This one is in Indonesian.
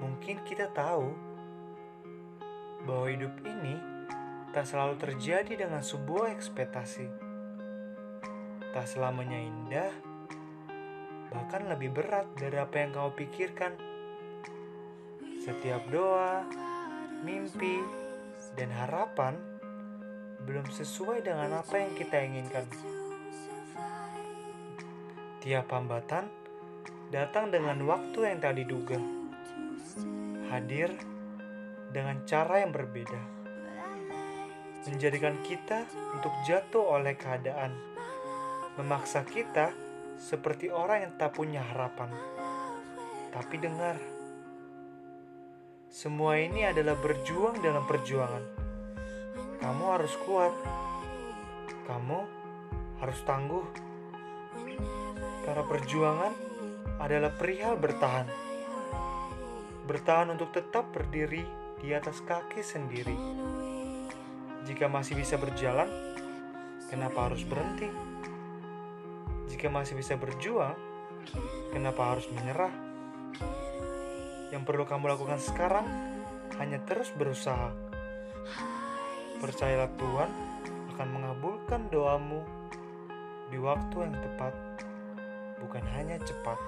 Mungkin kita tahu bahwa hidup ini tak selalu terjadi dengan sebuah ekspektasi. Tak selamanya indah, bahkan lebih berat dari apa yang kau pikirkan. Setiap doa, mimpi, dan harapan belum sesuai dengan apa yang kita inginkan. Tiap hambatan datang dengan waktu yang tak diduga, hadir dengan cara yang berbeda, menjadikan kita untuk jatuh oleh keadaan, memaksa kita seperti orang yang tak punya harapan. Tapi dengar, semua ini adalah berjuang dalam perjuangan. Kamu harus kuat, kamu harus tangguh. Para perjuangan adalah perihal bertahan. Bertahan untuk tetap berdiri di atas kaki sendiri. Jika masih bisa berjalan, kenapa harus berhenti? Jika masih bisa berjuang, kenapa harus menyerah? Yang perlu kamu lakukan sekarang hanya terus berusaha. Percayalah Tuhan akan mengabulkan doamu di waktu yang tepat, bukan hanya cepat.